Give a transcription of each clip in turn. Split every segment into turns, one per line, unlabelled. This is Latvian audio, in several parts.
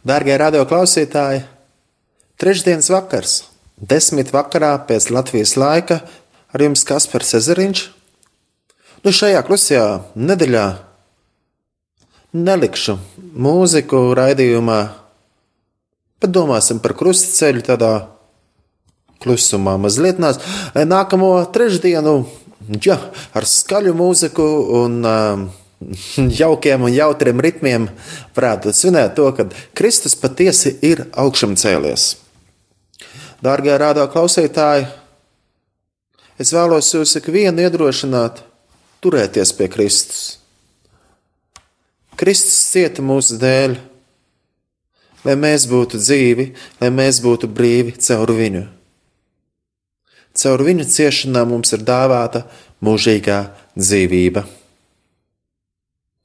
Dārgie radio klausītāji, trešdienas vakars, desmit vakarā pēc Latvijas laika, ar jums Kaspars Ezeriņš. Nu, šajā klusajā nedēļā nelikšu mūziku raidījumā, bet domāsim par krustaceļu tādā klusumā mazliet nās. Nākamo trešdienu, ja, ar skaļu mūziku un uh, jaukiem un jautriem ritmiem varētu svinēt to, ka Kristus patiesi ir augšām cēlies. Dārgie rādā klausītāji, es vēlos jūs ikvienu iedrošināt, turēties pie Kristus. Kristus cieta mūsu dēļ, lai mēs būtu dzīvi, lai mēs būtu brīvi caur viņu. Caur viņa ciešanām mums ir dāvāta mūžīgā dzīvība.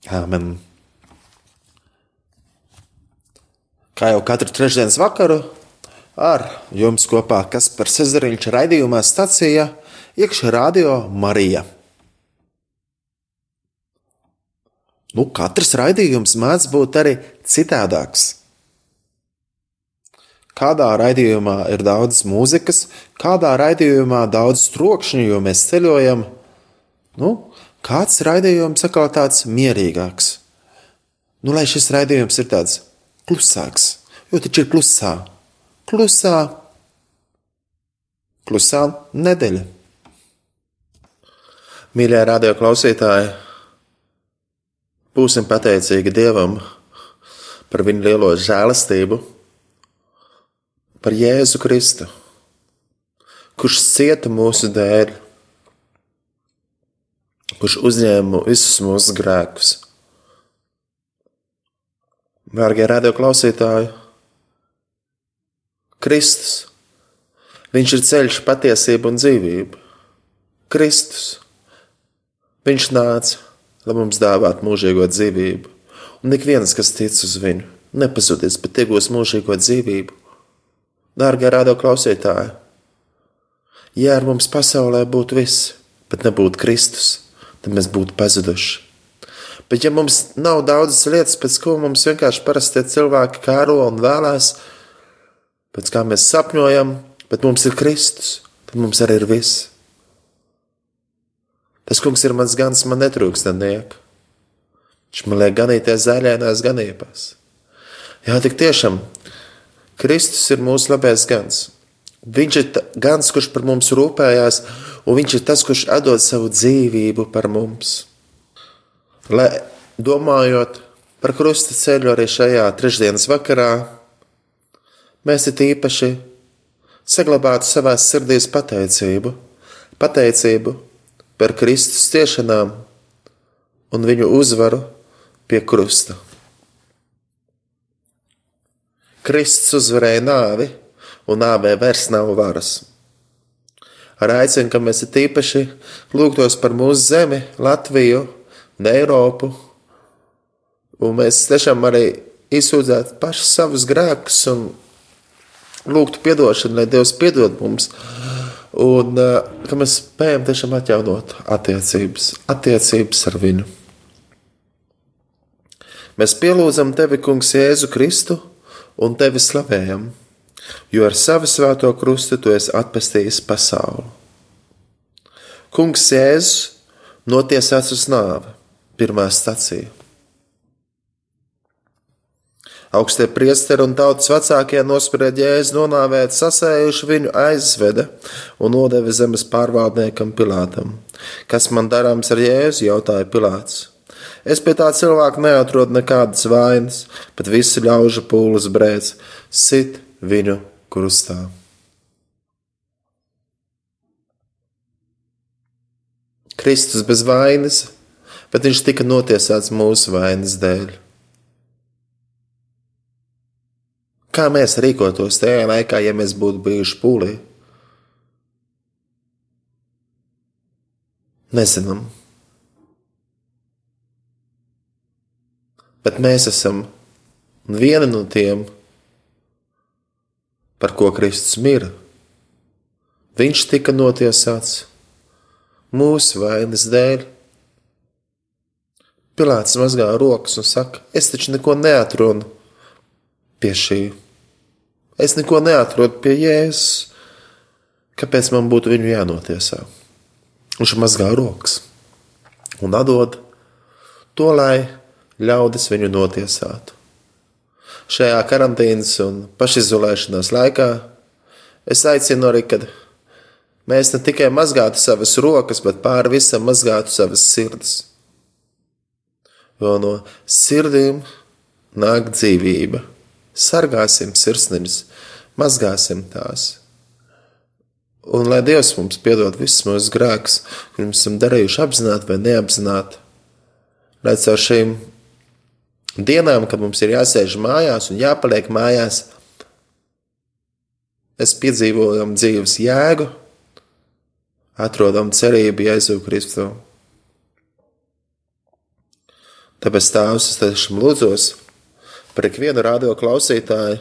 Āmen. Kā jau katru trešdienas vakaru, ar jums kopā Kaspars Ezeriņš raidījumā stacija iekšā radio Marija. Nu, katrs raidījums mēdz būt arī citādāks. Kādā raidījumā ir daudz mūzikas, kādā raidījumā daudz trokšņu, jo mēs ceļojam. Nu, kāds raidījums atkal tāds mierīgāks. Nu, lai šis raidījums ir tāds klusāks, jo taču ir klusā, klusā, klusā nedēļa. Mīļie radio klausītāji, būsim pateicīgi Dievam par viņa lielo žēlastību, par Jēzu Kristu, kurš cieta mūsu dēļ kurš uzņēma visus mūsu grēkus. Mārgie radio klausītāji, Kristus, Viņš ir ceļš, patiesība un dzīvība. Kristus, Viņš nāca, lai mums dāvātu mūžīgo dzīvību, un ik viens, kas tic uz viņu, nepazudīs, bet iegūs mūžīgo dzīvību. Dārgie radio klausītāji, ja ar mums pasaulē būtu viss, bet nebūtu Kristus, tad mēs būtu pazuduši. Bet, ja mums nav daudzas lietas, pēc ko mums vienkārši parastie cilvēki kāro un vēlās, pēc kā mēs sapņojam, bet mums ir Kristus, tad mums arī ir viss. Tas kungs ir mans gans, man netrūkstaniek. Viņš man liek ganīties zaļainās ganībās. Jā, tik tiešām, Kristus ir mūsu labais gans. Viņš ir gans, kurš par mums rūpējās, un viņš ir tas, kurš atdod savu dzīvību par mums. Lai domājot par krusta ceļu arī šajā trešdienas vakarā, mēs it īpaši saglabātu savā sirdīs pateicību, pateicību par Kristus ciešanām un viņu uzvaru pie krusta. Kristus uzvarēja nāvi un nāvē vairs nav varas. Ar aicinu, ka mēs tīpaši lūgtos par mūsu zemi, Latviju un Eiropu, un mēs tiešām arī izsūdzētu pašus savus grēkus un lūgtu atdošanu, lai Dievs piedod mums. Un ka mēs spējam tiešām atjaunot attiecības, attiecības ar viņu. Mēs pielūdzam tevi, Kungs, Jēzu Kristu un tevi slavējam jo ar savu svēto krustu tu esi atpestījis pasauli. Kungs Jēzus notiesāts uz nāvi, pirmā stacija. Augstie priesteri un tautas vecākie nospried jēzu nonāvēt, sasējuši viņu aizveda un nodeva zemes pārvaldniekam Pilātam. Kas man darāms ar jēzu? jautāja Pilāts. Es pie tā cilvēka neatrodu nekādas vainas, bet visi ļaužu pūles brēc, sit viņu krustā. Kristus bez vainas, bet viņš tika notiesāts mūsu vainas dēļ. Kā mēs rīkotos tajā laikā, ja mēs būtu bijuši pūlī? Nezinām. Bet mēs esam viena no tiem, par ko Kristus mira. Viņš tika notiesāts mūsu vainas dēļ. Pilārs mazgā rokas un saka, es taču neko neatrunu pie šī. Es neko neatrodu pie Jēzus. Kāpēc man būtu viņu jānotiesā? Viņš mazgā rokas un atdod to, lai ļaudis viņu notiesātu. Šajā karantīnas un pašizolēšanās laikā es aicinu arī, kad mēs ne tikai mazgātu savas rokas, bet pāri visam mazgātu savas sirdis. Jo no sirdīm nāk dzīvība. Sargāsim sirsniņas, mazgāsim tās. Un lai Dievs mums piedod visus mūsu grēkus, kurus esam darījuši apzināti vai neapzināti. Lai caur šīm dienām, kad mums ir jāsēž mājās un jāpaliek mājās, mēs piedzīvojam dzīves jēgu, atrodam cerību Jēzu Kristu. Tāpēc Tēvs, es tiešām lūdzos par ikvienu radio klausītāju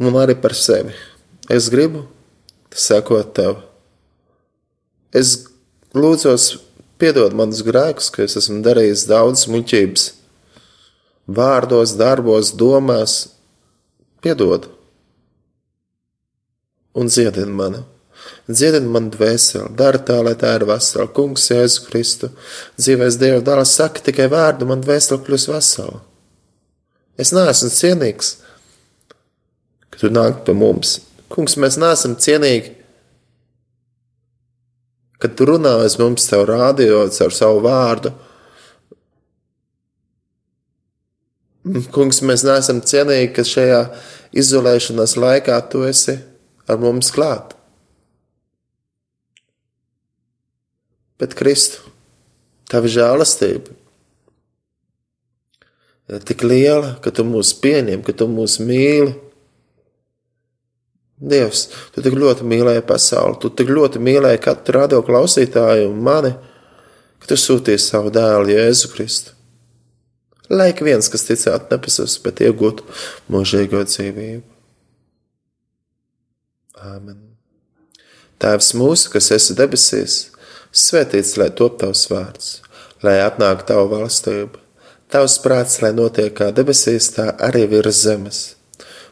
un arī par sevi. Es gribu sekot Tev. Es lūdzos, piedod manus grēkus, ka es esmu darījis daudz muļķības, vārdos, darbos, domās. Piedod un dziedini mani. Dziedini man dvēseli, dari tā, lai tā ir vesela. Kungs, Jēzu Kristu, dzīvēs Dieva dāvā, saka tikai vārdu, man dvēseli kļūs vesela. Es neesmu cienīgs, ka tu nāk pie mums. Kungs, mēs neesam cienīgi, kad tu runājies mums caur rādio, caur savu vārdu. Kungs, mēs neesam cienīgi, ka šajā izolēšanās laikā tu esi ar mums klāt. Bet Kristu, tava žēlastība ir tik liela, ka tu mūs pieņem, ka tu mūs mīli. Dievs, tu tik ļoti mīlēji pasauli, tu tik ļoti mīlēji katru radio klausītāju un mani, ka tu sūtīji savu dēlu Jēzu Kristu. Lai ik viens, kas ticētu, nepasūs, bet iegūtu mūžīgo dzīvību. Āmen. Tēvs mūsu, kas esi debesīs, Svētīts lai top tavs vārds, lai atnāk tava valstība, tavs prāts, lai notiek kā debesīs, tā arī virs zemes.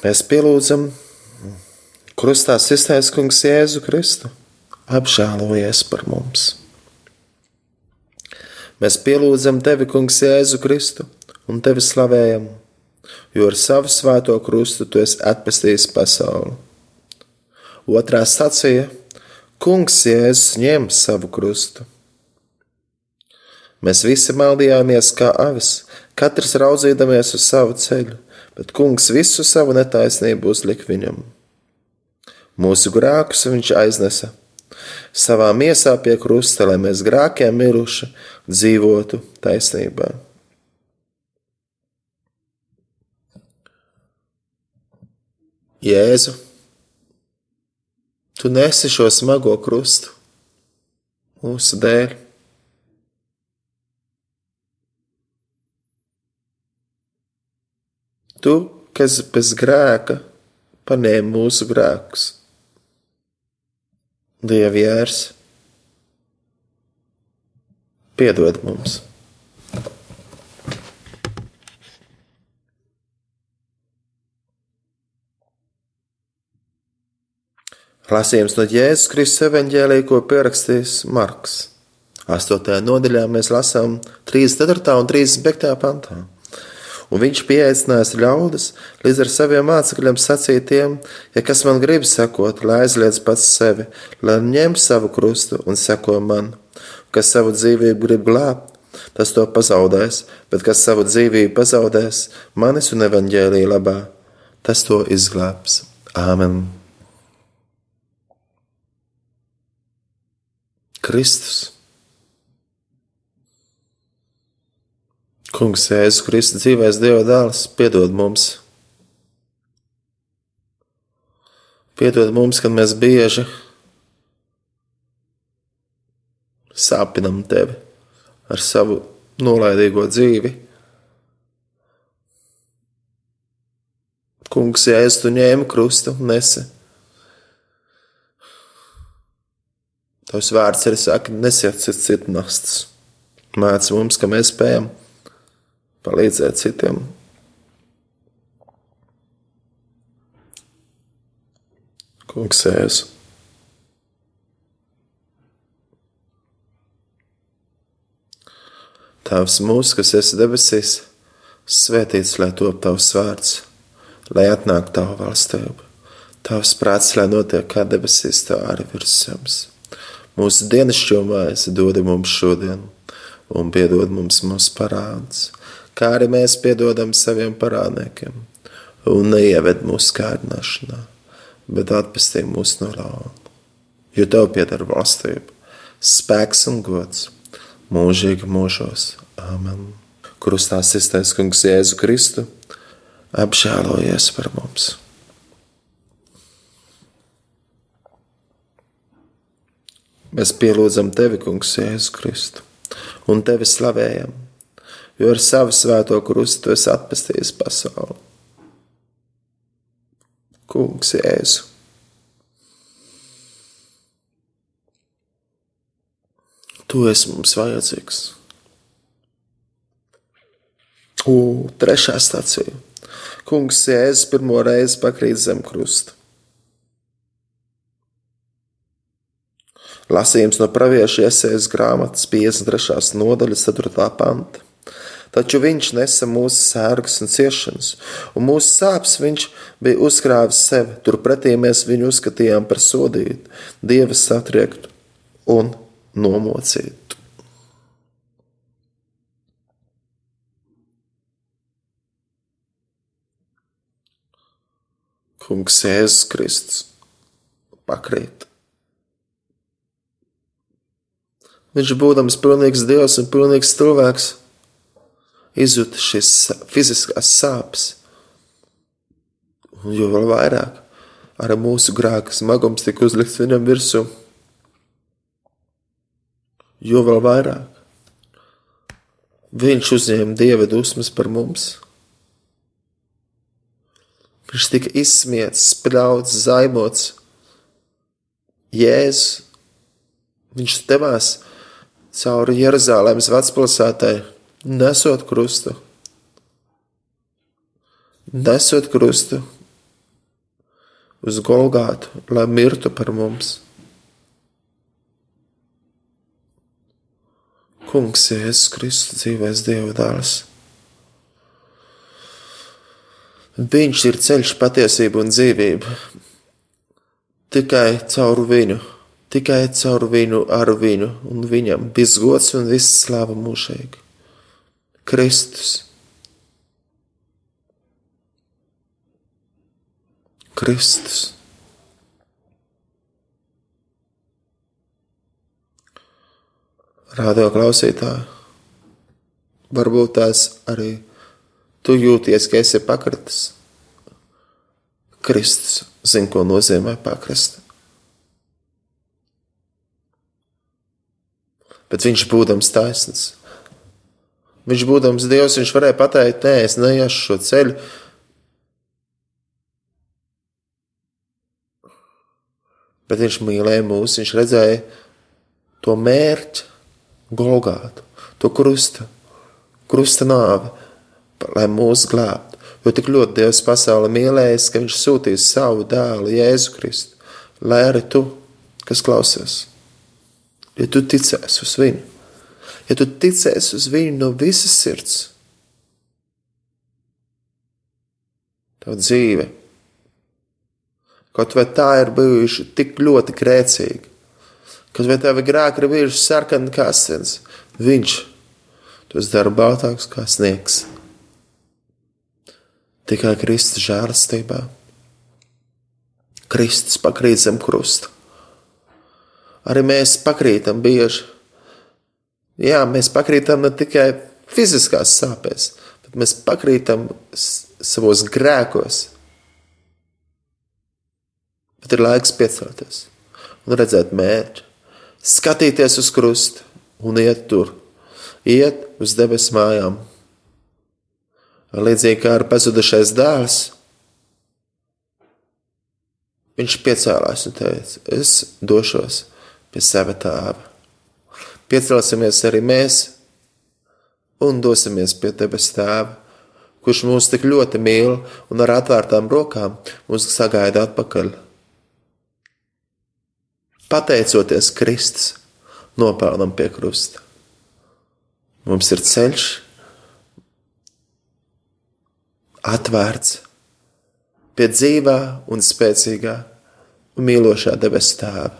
Mēs pielūdzam krustā sistais kungs Jēzu Kristu, apžēlojies par mums. Mēs pielūdzam tevi, kungs Jēzu Kristu, un tevi slavējam, jo ar savu svēto krustu tu esi atpestījis pasauli. Otrā sacīja: Kungs Jēzus ņem savu krustu. Mēs visi maldījāmies kā avis, katrs raudzīdamies uz savu ceļu bet kungs visu savu netaisnību uzlika viņam. Mūsu grēkus viņš aiznesa savā miesā pie krusta, lai mēs grākiem miruši dzīvotu taisnībā. Jēzu, tu nesi šo smago krustu mūsu dēļ. Tu, kas bez grēka paņēmi mūsu grēkus. Dieva jērs, piedod mums! Lasījums no Jēzus Kristus evanģēlī, ko pierakstījis Marks. 8. nodaļā mēs lasām 34. un 35. pantā un viņš pieaicinājis ļaudis līdz ar saviem mācekļiem sacītiem, ja kas man grib sekot, lai aizliedz pats sevi, lai ņem savu krustu un seko man, kas savu dzīvību grib glābt. Tas to pazaudēs, bet kas savu dzīvību pazaudēs, manis un evaņģēlī labā, tas to izglābs. Āmen! Kristus! Kungs, Jēzus Kristus dzīvēs Dieva dēls, piedod mums. Piedod mums, kad mēs bieži sāpinam tevi ar savu nolaidīgo dzīvi. Kungs, Jēzus, tu ņēmi krustu un nesi. Tavs vārds arī saka, nesiet citu nastas. Māc mums, ka mēs spējam palīdzēt citiem. Kungs, Jēzus. Tēvs mūsu, kas esi debesīs, svētīts lai top tavs vārds, lai atnāktu tava valstība. Tavs prāts, lai notiek kā debesīs, tā arī virs zemes. Mūsu dienascho maizi dod mums šodien, un piedod mums mūsu parādus, kā arī mēs piedodam saviem parādniekiem, un neieved mūsu kārdināšanā, bet atpestī mūs no ļauna. Jo tev pieder valstība, spēks un gods mūžīgi mūžos. Āmen. Krustā sistais kungs Jēzu Kristu apžēlojies par mums. Mēs pielūdzam tevi, kungs, Jēzu Kristu, un tevi slavējam, jo ar savu svēto krustu tu esi atpestījis pasauli. Kungs, Jēzu! Tu esi mums vajadzīgs. U, trešā stācija. Kungs Jēzus pirmo reizi pakrīt zem krusta. Lasījums no pravieša iesaistas grāmatas 53. nodaļas 4. panta. Taču viņš nesa mūsu sērgas un ciešanas, un mūsu sāpes viņš bija uzkrāvis sev. Turpretī mēs viņu uzskatījām par sodītu, dieva satriektu un nomocītu. Kungs Jēzus Kristus pakrīt. Viņš, būdams pilnīgs dievs un pilnīgs cilvēks, izjūta šīs fiziskās sāpes. Un jo vairāk ar mūsu grēku smagums tika uzlikts viņam virsū jo vēl vairāk. Viņš uzņēma dieva dusmas par mums. Viņš tika izsmiets, spļauts, zaimots. Jēzus, viņš devās cauri Jeruzalemes vecpilsētai, nesot krustu. Nesot krustu uz Golgātu, lai mirtu par mums. Kungs, Jēzus Kristus, dzīvēs Dieva dēls. Viņš ir ceļš, patiesība un dzīvība. Tikai caur viņu, tikai caur viņu, ar viņu un viņam viss gods un viss slāva mūžīgi. Kristus. Kristus. radio klausītāji, varbūt tās arī tu jūties, ka esi pakritis. Kristus zina, ko nozīmē pakrist. Bet viņš būdams taisns. Viņš būdams Dievs, viņš varēja pateikt, nē, es neiešu šo ceļu. Bet viņš mīlēja mūs, viņš redzēja to mērķi, Golgātu, to krusta, krusta nāvi, lai mūs glābtu. Jo tik ļoti Dievs pasauli mīlējis, ka Viņš sūtīs savu dēlu, Jēzu Kristu, lai arī tu, kas klausies, ja tu ticēsi uz viņu, ja tu ticēsi uz viņu no visas sirds, tev dzīve, kaut vai tā ir bijuši tik ļoti grēcīga, Kad vai tavi grēki ir bijuši sarkani kā sens, viņš tos dara baltāks kā sniegs. Tikai Kristus žēlastībā. Kristus pakrīt zem krusta. Arī mēs pakrītam bieži. Jā, mēs pakrītam ne tikai fiziskās sāpēs, bet mēs pakrītam savos grēkos. Bet ir laiks piecelties un redzēt mērķi, skatīties uz krustu un iet tur, iet uz debesu mājām. Līdzīgi kā ar pazudušais dēls, viņš piecēlās un teica: Es došos pie sava tēva. Piecelsimies arī mēs un dosimies pie debesu tēva, kurš mūs tik ļoti mīl un ar atvērtām rokām mūs sagaida atpakaļ. Pateicoties Kristus nopelnam pie krusta. Mums ir ceļš atvērts pie dzīvā un spēcīgā un mīlošā debesu tēva.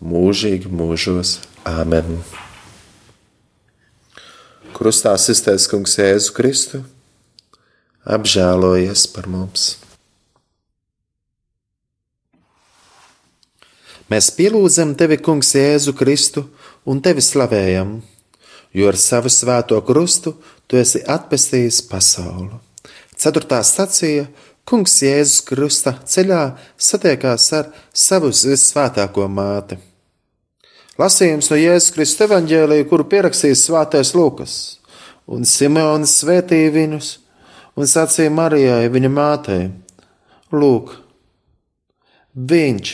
mūžīgi mūžos. Āmen! Krustā iztaisnē Kungs Jēzu Kristu, apžēlojies par mums! Mēs pielūdzam tevi, Kungs, Jēzu Kristu un tevi slavējam, jo ar savu svēto krustu tu esi atpestījis pasauli. Ceturtā stacija Kungs Jēzus Krusta ceļā satiekās ar savu svētāko māti. Lasījums no Jēzus Kristus evaņģēlīja, kuru pierakstījis Svētais Lūkas, un Simons svētīja viņus un sacīja Marijai, viņa mātei: Lūk, viņš,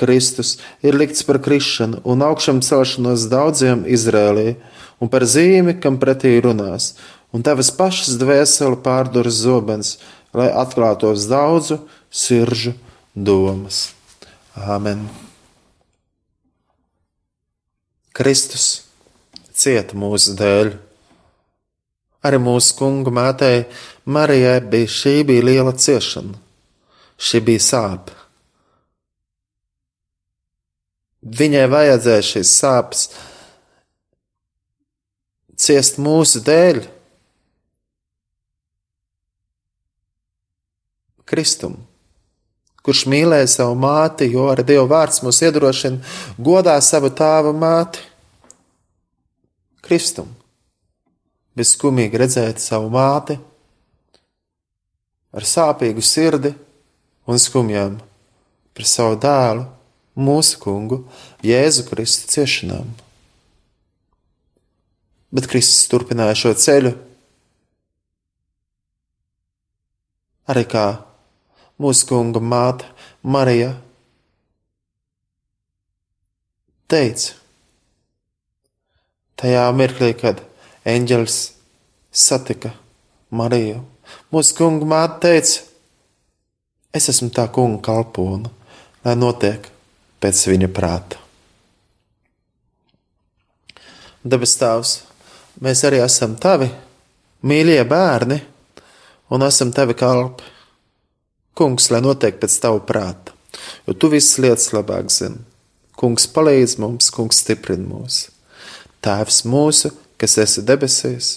Kristus, ir likts par krišanu un augšām celšanos daudziem Izrēlī, un par zīmi, kam pretī runās, un tavas pašas dvēseli pārduras zobens, lai atklātos daudzu siržu domas. Āmen! Kristus cieta mūsu dēļ. Arī mūsu kungu mātei Marijai bija šī bija liela ciešana, šī bija sāpe. Viņai vajadzēja šīs sāpes ciest mūsu dēļ. Kristum, kurš mīlēja savu māti, jo ar Dieva vārds mūs iedrošina godā savu tēva māti. Kristum, bezskumīgi redzēt savu māti ar sāpīgu sirdi un skumjām par savu dēlu, mūsu kungu, Jēzu Kristu ciešanām. Bet Kristus turpināja šo ceļu arī kā mūsu kunga māte Marija teica, tajā mirklī, kad eņģelis satika Mariju, mūsu kunga māte teica, es esmu tā kunga kalpona, lai notiek pēc viņa prāta. Debes Tēvs, mēs arī esam tavi mīļie bērni un esam tavi kalpi. Kungs, lai notiek pēc tava prāta, jo tu visas lietas labāk zini. Kungs palīdz mums, kungs stiprina mūs. Tēvs mūsu, kas esi debesīs,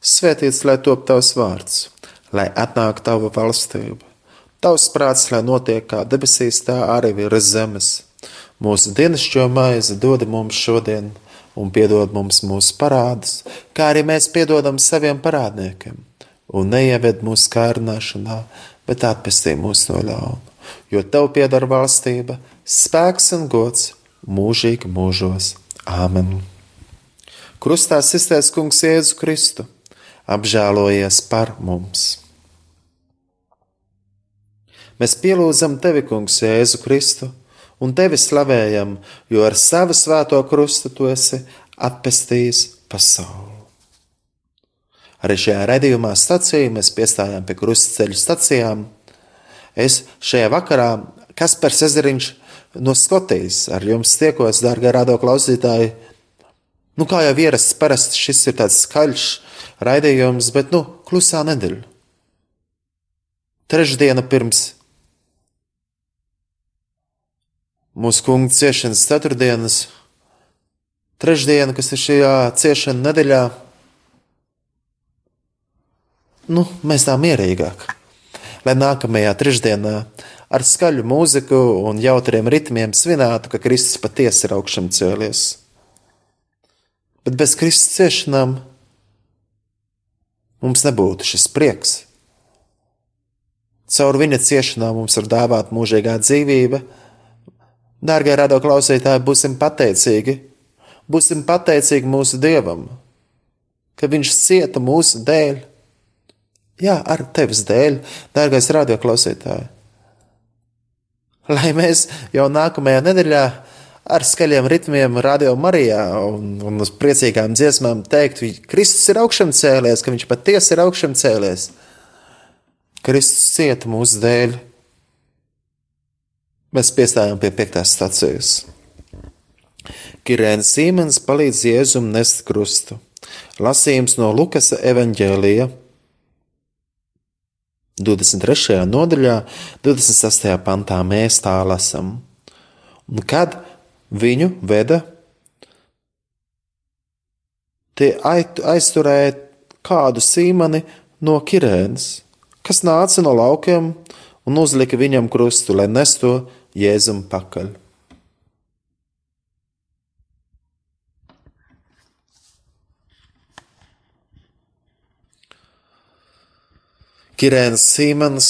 svētīts lai top tavs vārds, lai atnāk tava valstība. Tavs prāts, lai notiek kā debesīs, tā arī virs zemes. Mūsu dienascho maizi dod mums šodien, un piedod mums mūsu parādus, kā arī mēs piedodam saviem parādniekiem, un neieved mūsu kārdināšanā, bet atpestī mūs no ļauna. Jo tev pieder valstība, spēks un gods mūžīgi mūžos. Āmen! Krustā iztaisnē Kungs Jēzu Kristu, apžēlojies par mums! Mēs pielūdzam tevi, Kungs, Jēzu Kristu, un tevi slavējam, jo ar savu svēto krustu tu esi atpestījis pasauli. Arī šajā redzējumā stācijā mēs piestājām pie krustceļa stācijām. Es šajā vakarā, Kaspars Ezeriņš, no Skotijas ar jums tiekos, dārgie radio klausītāji. Nu, kā jau ierasts, parasti šis ir tāds skaļš raidījums, bet, nu, klusā nedēļa. Trešdiena pirms mūsu kunga ciešanas ceturtdienas, trešdiena, kas ir šajā ciešana nedēļā, nu, mēs tā mierīgāk. Lai nākamajā trešdienā ar skaļu mūziku un jautriem ritmiem svinētu, ka Kristus patiesi ir augšām cēlies. Bet bez Kristus ciešanām mums nebūtu šis prieks. Caur viņa ciešanām mums ir dāvāta mūžīgā dzīvība. Dārgie radio klausītāji, būsim pateicīgi, būsim pateicīgi mūsu Dievam, ka Viņš cieta mūsu dēļ. Jā, ar tevis dēļ, dārgais radio klausītāji lai mēs jau nākamajā nedēļā ar skaļiem ritmiem, radio Marijā un, un uz priecīgām dziesmām teiktu, ka Kristus ir augšām cēlies, ka viņš patiesi ir augšām cēlies. Kristus cieta mūsu dēļ. Mēs piestājām pie piektās stacijas. Kirēns Sīmens palīdz Jēzum nest krustu. Lasījums no Lukas evaņģēlija 23. nodaļā, 26. pantā mēs tā lasām. Un kad viņu veda, tie aizturēja kādu sīmani no Kirēnas, kas nāca no laukiem un uzlika viņam krustu, lai nesto Jēzum pakaļ. Kirēns Sīmans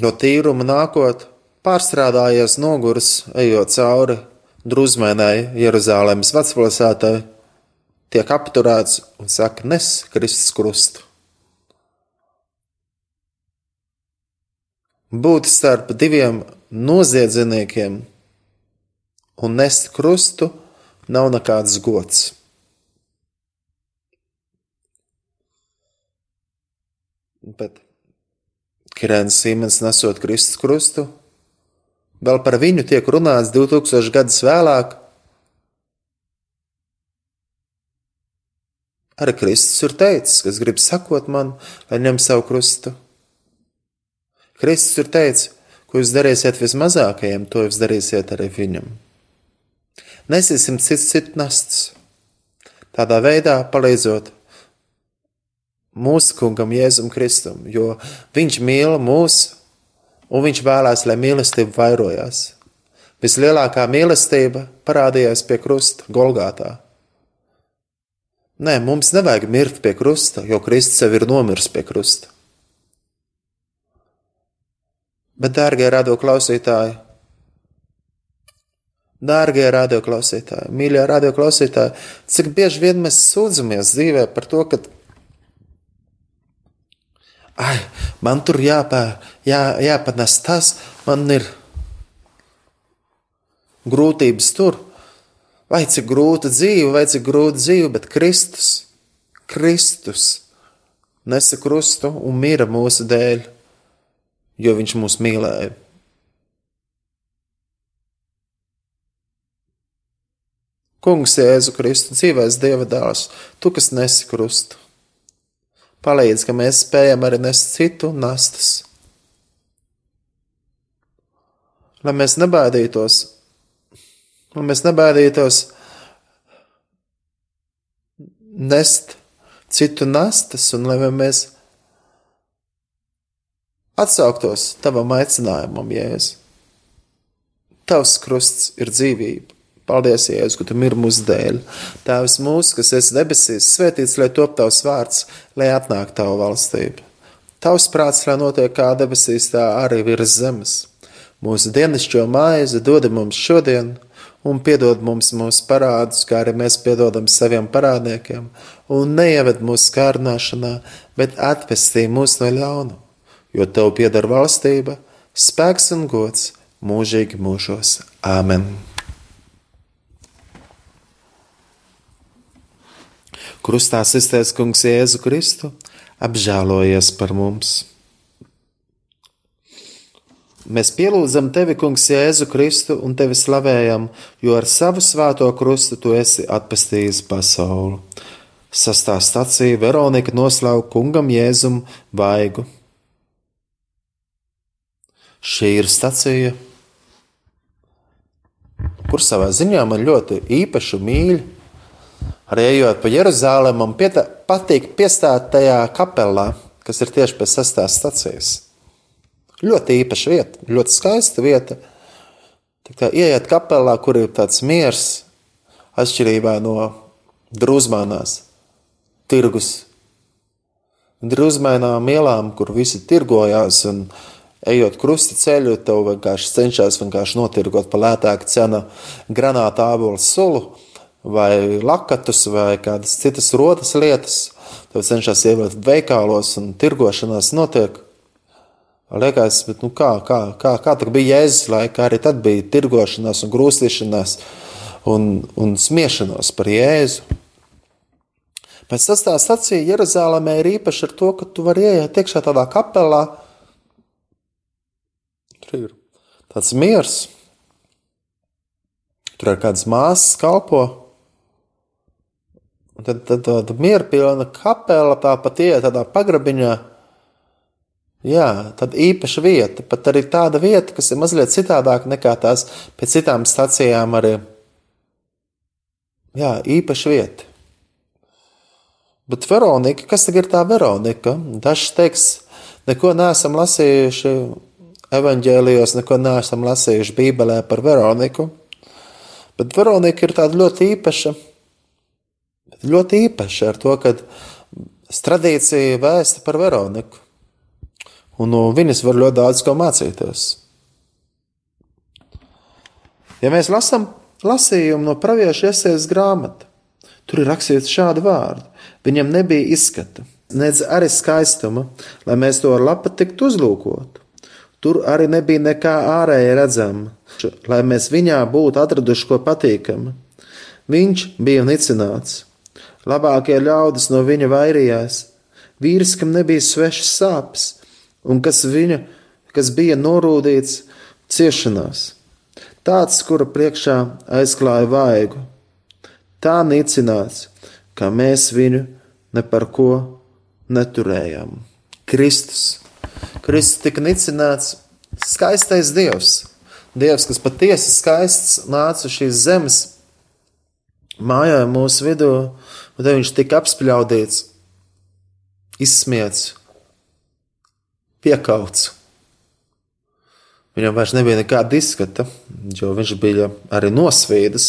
no tīruma nākot, pārstrādājies noguris, ejot cauri drusmēnai Jeruzalemes vecpilsētai, tiek apturēts un saka, nes Kristus krustu. Būt starp diviem noziedzniekiem un nest krustu nav nekāds gods. Bet Kirēns Simons nesot Kristus krustu, vēl par viņu tiek runāts 2000 gadus vēlāk. Arī Kristus ir teicis, kas grib sakot man, lai ņem savu krustu. Kristus ir teicis, ko jūs darīsiet vismazākajiem, to jūs darīsiet arī viņam. Nesīsim cits citu nastas, tādā veidā palīdzot mūsu kungam Jēzum Kristum, jo viņš mīl mūs un viņš vēlās, lai mīlestība vairojās. Vislielākā mīlestība parādījās pie krusta Golgātā. Nē, mums nevajag mirt pie krusta, jo Kristus jau ir nomiris pie krusta. Bet, dārgie radio klausītāji, dārgie radio klausītāji, mīļie radio klausītāji, cik bieži vien mēs sūdzamies dzīvē par to, ka ai, man tur jāpār, jā, jāpanes tas, man ir grūtības tur. Vai cik grūta dzīve, vai cik grūta dzīve, bet Kristus, Kristus nesa krustu un mira mūsu dēļ, jo viņš mūs mīlēja. Kungs, Jēzu Kristu, dzīvēs Dieva dēls, tu, kas nesi krustu palīdz, ka mēs spējam arī nest citu nastas. Lai mēs nebaidītos, lai mēs nebaidītos nest citu nastas, un lai mēs atsauktos tavam aicinājumam, Jēzus. Tavs krusts ir dzīvība. Paldies, Jēzus, ka tu mir mūsu dēļ. Tēvs mūsu, kas esi debesīs, svētīts, lai top tavs vārds, lai atnāk tavu valstību. Tavs prāts, lai notiek kā debesīs, tā arī virs zemes. Mūsu dienascho maizi dod mums šodien, un piedod mums mūsu parādus, kā arī mēs piedodam saviem parādniekiem, un neieved mūsu kārdināšanā, bet atvestī mūs no ļauna, jo tev pieder valstība, spēks un gods mūžīgi mūžos. Āmen! Krustā iztaisnēs Kungs Jēzu Kristu, apžēlojies par mums! Mēs pielūdzam tevi, Kungs, Jēzu Kristu un tevi slavējam, jo ar savu svēto krustu tu esi atpestījis pasauli. Sastā stacija Veronika noslauka kungam Jēzum vaigu. Šī ir stacija, kur savā ziņā man ļoti īpaši mīļi. Arī ejot pa Jeruzalem, man pieta, patīk piestāt tajā kapelā, kas ir tieši pēc sastās stacijas. Ļoti īpaša vieta, ļoti skaista vieta. Tā kā ieiet kapelā, kur ir tāds miers, atšķirībā no drūzmānās tirgus. Drūzmēnām ielām, kur visi tirgojās un ejot krusta ceļu, tev vienkārši cenšas vienkārši notirgot pa lētāku cenu granāta ābolu sulu vai lakatus vai kādas citas rotas lietas. Tev cenšas ievietot veikalos un tirgošanās notiek. Liekas, bet nu kā, kā, kā, kā tā bija Jēzus laikā, arī tad bija tirgošanās un grūstīšanās un, un smiešanos par Jēzu. Pēc tas tā sacīja, Jeruzalemē ir īpaši ar to, ka tu vari ieiet iekšā tādā kapelā. Tur ir tāds miers. Tur ir kādas māsas kalpo. Un tad, tad tāda mierpilna kapela tā pat iet tādā pagrabiņā. Jā, tad īpaša vieta, pat arī tāda vieta, kas ir mazliet citādāka nekā tās pēc citām stacijām. Arī. Jā, īpaša vieta. Bet Veronika, kas tagad ir tā Veronika? Dažs teiks, neko neesam lasījuši evaņģēlijos, neko neesam lasījuši Bībelē par Veroniku. Bet Veronika ir tāda ļoti īpaša ļoti īpaši ar to, ka tradīcija vēsta par Veroniku. Un no viņas var ļoti daudz ko mācīties. Ja mēs lasām lasījumu no pravieša iesaistas grāmata, tur ir rakstīts šādi vārdi: Viņam nebija izskata, nedz arī skaistuma, lai mēs to ar lapa tiktu uzlūkotu. Tur arī nebija nekā ārēji redzama, lai mēs viņā būtu atraduši ko patīkamu. Viņš bija nicināts, Labākie ļaudis no viņa vairījās. Vīrs, kam nebija svešas sāpes, un kas, viņa, kas bija norūdīts ciešanās. Tāds, kura priekšā aizklāja vaigu. Tā nicināts, ka mēs viņu ne par ko neturējām. Kristus. Kristus tika nicināts skaistais Dievs. Dievs, kas patiesi skaists, nāca šīs zemes mājā mūsu vidū, un tad viņš tika apspļaudīts, izsmiets, piekauts. Viņam vairs nebija nekāda izskata, jo viņš bija arī nosvīdis.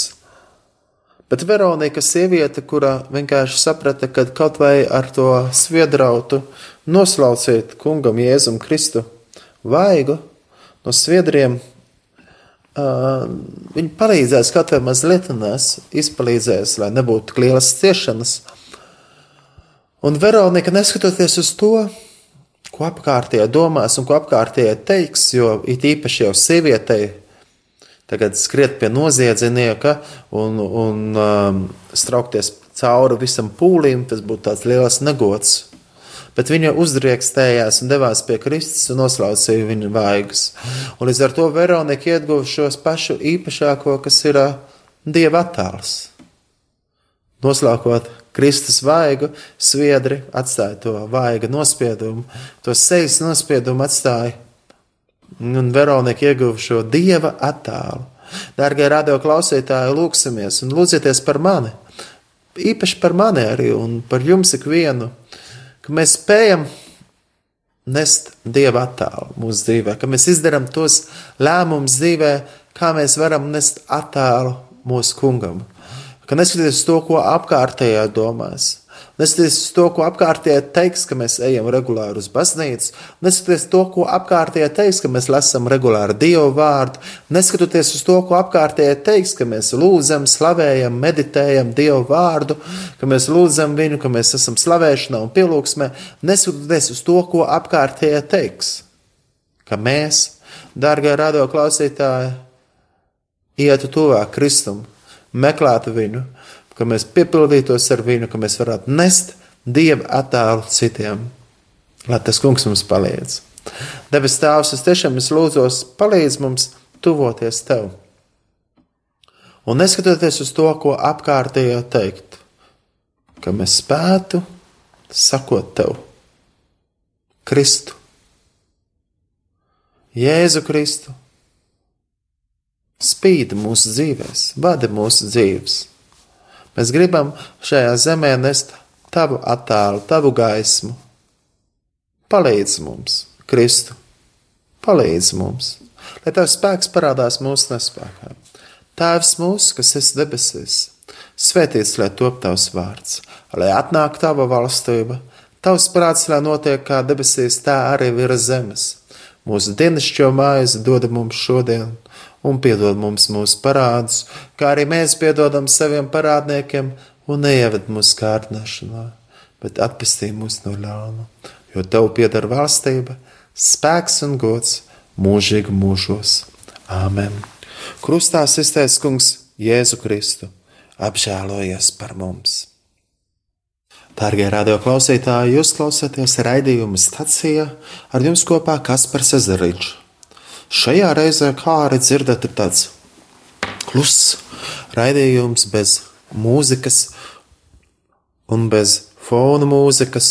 Bet Veronika, sieviete, kura vienkārši saprata, ka kaut vai ar to sviedrautu noslauciet kungam Jēzum Kristu vaigu no sviedriem, Viņi palīdzēs kaut vai mazliet, un es izpalīdzēs, lai nebūtu tik lielas ciešanas. Un Veronika, neskatoties uz to, ko apkārtējie domās un ko apkārtējie teiks, jo it īpaši jau sievietei tagad skriet pie noziedznieka un, un um, straukties cauri visam pūlim, tas būtu tāds liels negods bet viņa uzdriekstējās un devās pie Kristus un noslaucīja viņa vaigas. Un līdz ar to Veronika ieguva šos pašu īpašāko, kas ir Dieva attēls. Noslēdzot Kristus vaigu, sviedri atstāja to vaiga nospiedumu, to sejas nospiedumu atstāja. Un Veronika ieguva šo Dieva attēlu. Dārgie radio klausītāji, lūksimies un lūdzieties par mani! Īpaši par mani arī un par jums ikvienu ka mēs spējam nest dieva attēlu mūsu dzīvē, ka mēs izdarām tos lēmumus dzīvē, kā mēs varam nest attēlu mūsu kungam. Ka neskatoties to, ko apkārtējā domās, Neskatoties to, ko apkārtējie teiks, ka mēs ejam regulāri uz baznīcu, neskatoties to, ko apkārtējie teiks, ka mēs lasām regulāri Dievu vārdu, neskatoties uz to, ko apkārtējie teiks, ka mēs lūdzam, slavējam, meditējam Dievu vārdu, ka mēs lūdzam viņu, ka mēs esam slavēšanā un pielūgsmē, neskatoties uz to, ko apkārtējie teiks, ka mēs, dārgā radio klausītāji, ietu tuvāk Kristum, meklētu viņu, ka mēs piepildītos ar viņu, ka mēs varētu nest dieva attēlu citiem. Lai tas kungs mums palīdz. Debes Tēvs, es tiešām es lūdzos, palīdz mums tuvoties Tev. Un neskatoties uz to, ko apkārtējā teikt, ka mēs spētu sakot Tev, Kristu, Jēzu Kristu, spīd mūsu dzīvēs, vada mūsu dzīves. Mēs gribam šajā zemē nest Tavu attēlu, Tavu gaismu. Palīdz mums, Kristu, palīdz mums, lai Tavs spēks parādās mūsu nespējā. Tēvs mūsu, kas esi debesīs, svētīts lai top tavs vārds, lai atnāk tava valstība, tavs prāts, lai notiek kā debesīs, tā arī virs zemes. Mūsu dienascho maizi dod mums šodien, un piedod mums mūsu parādus, kā arī mēs piedodam saviem parādniekiem, un neieved mūsu kārdināšanā, bet atpestī mūs no ļauna, jo tev pieder valstība, spēks un gods mūžīgi mūžos. Āmen! Krustā iztaisnēs kungs Jēzu Kristu, apžēlojies par mums. Dārgie radioklausītāji, jūs klausāties raidījuma stācijā ar jums kopā Kaspars Ezeriņš. Šajā reizē, kā arī dzirdat, ir tāds kluss raidījums bez mūzikas un bez fona mūzikas.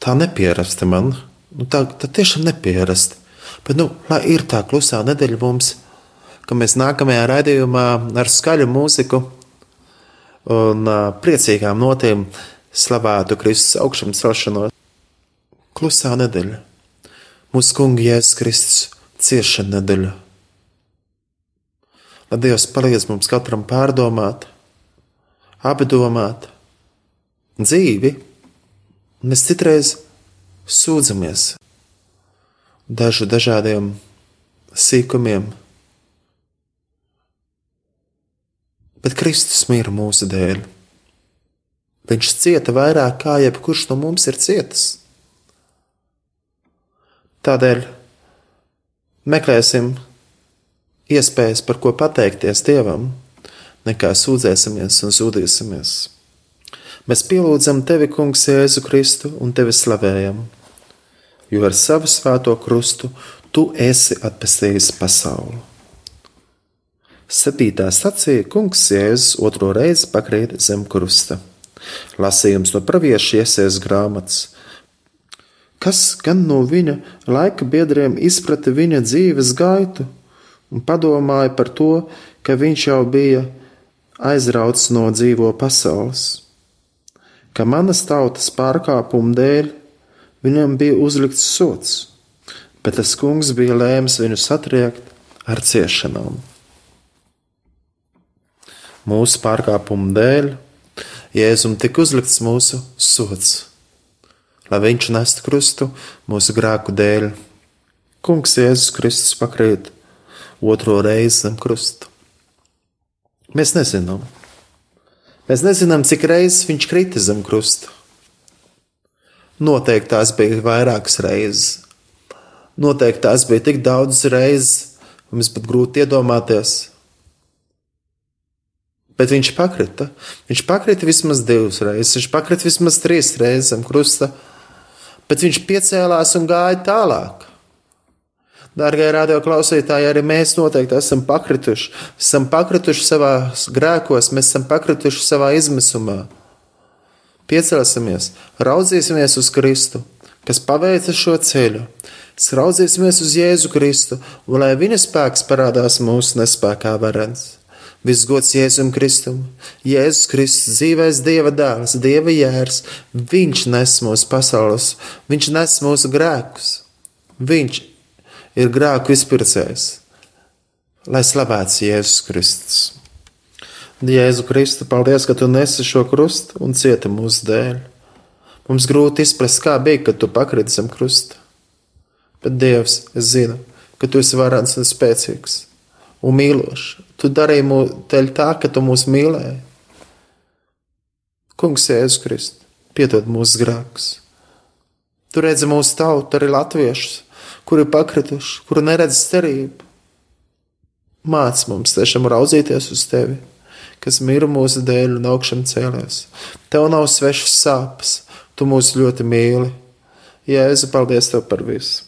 Tā nepierasta man. Nu, tā, tā tiešām nepierasta. Bet, nu, ir tā klusā nedēļa mums, ka mēs nākamajā raidījumā ar skaļu mūziku un priecīgām notīm slavētu Kristus augšām celšanos. Klusā nedēļa, mūsu kunga Jēzus Kristus ciešana nedēļa. Lai Dievs palīdz mums katram pārdomāt, apdomāt dzīvi, mēs citreiz sūdzamies dažu dažādiem sīkumiem bet Kristus mīra mūsu dēļ. Viņš cieta vairāk kā jebkurš no mums ir cietis. Tādēļ meklēsim iespējas, par ko pateikties Dievam, nekā sūdzēsimies un sūdīsimies. Mēs pielūdzam Tevi, Kungs, Jēzu Kristu un Tevi slavējam, jo ar savu svēto krustu Tu esi atpestījis pasauli. Septītā sacīja kungs Jēzus otro reizi pakrīt zem krusta. Lasījums no pravieša iesies grāmatas. Kas gan no viņa laika biedriem izprata viņa dzīves gaitu un padomāja par to, ka viņš jau bija aizrauts no dzīvo pasaules, ka manas tautas pārkāpumu dēļ viņam bija uzlikts sots, bet tas kungs bija lēms viņu satriekt ar ciešanām. Mūsu pārkāpumu dēļ, Jēzum tika uzlikts mūsu sots, lai viņš nestu krustu mūsu grēku dēļ. Kungs Jēzus Kristus pakrīt otro reizi zem krusta. Mēs nezinām. Mēs nezinām, cik reizes viņš krita zem krusta. Noteikti tās bija vairākas reizes. Noteikti tās bija tik daudz reizes, mums pat grūti iedomāties, Bet viņš pakrita. Viņš pakrita vismaz divas reizes, viņš pakrita vismaz trīs reizes zem krusta, bet viņš piecēlās un gāja tālāk. Dārgie radio klausītāji, arī mēs noteikti esam pakrituši. Esam pakrituši savā grēkos, mēs esam pakrituši savā izmisumā. Piecelsimies, raudzīsimies uz Kristu, kas paveica šo ceļu. Raudzīsimies uz Jēzu Kristu, un lai viņa spēks parādās mūsu nespējā varens. Viss gods Jēzum Kristum. Jēzus Kristus, dzīvais Dieva dēls, Dieva jērs, Viņš nes mūsu pasaules, Viņš nes mūsu grēkus. Viņš ir grēku izpircējs, lai slavēts Jēzus Kristus. Jēzu Kristu, paldies, ka tu nesi šo krustu un cieti mūsu dēļ. Mums grūti izprast, kā bija, kad tu pakriti zem krusta. Bet Dievs, es zinu, ka tu esi varants un spēcīgs un mīlošs. Tu darīji dēļ tā, ka tu mūs mīlēji. Kungs, Jēzus Kristus, piedod mūsu grēkus. Tu redzi mūsu tautu, arī latviešus, kuri ir pakrituši, kuri neredz cerību. Māc mums tiešām raudzīties uz tevi, kas mīra mūsu dēļ un augšām cēlēs. Tev nav svešas sāpes, tu mūs ļoti mīli. Jēzu, paldies tev par visu!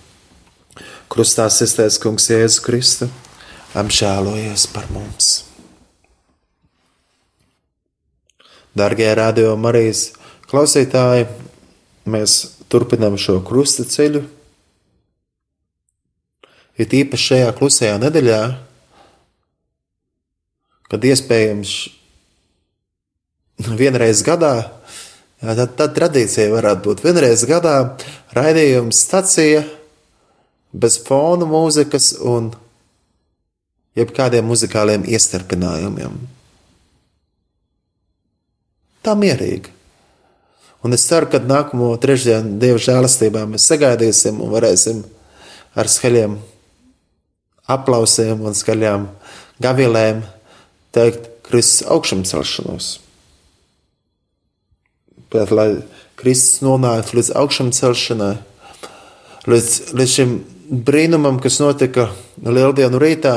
Krustā sistēs kungs Jēzus Kristu, apžēlojies par mums. Dargie radio Marijas klausītāji, mēs turpinām šo krusta ceļu. Ir īpaši šajā klusajā nedēļā, kad iespējams vienreiz gadā, tad, tad tradīcija varētu būt vienreiz gadā raidījums stacija bez fona mūzikas un jebkādiem muzikāliem iestarpinājumiem. Tā mierīgi. Un es ceru, ka nākamo trešdienu Dieva žēlastībā mēs sagaidīsim un varēsim ar skaļiem aplausiem un skaļām gavilēm teikt Kristus augšamcelšanos. Bet, lai Kristus nonāktu līdz augšamcelšanai, līdz, līdz šim brīnumam, kas notika Lieldienu rītā,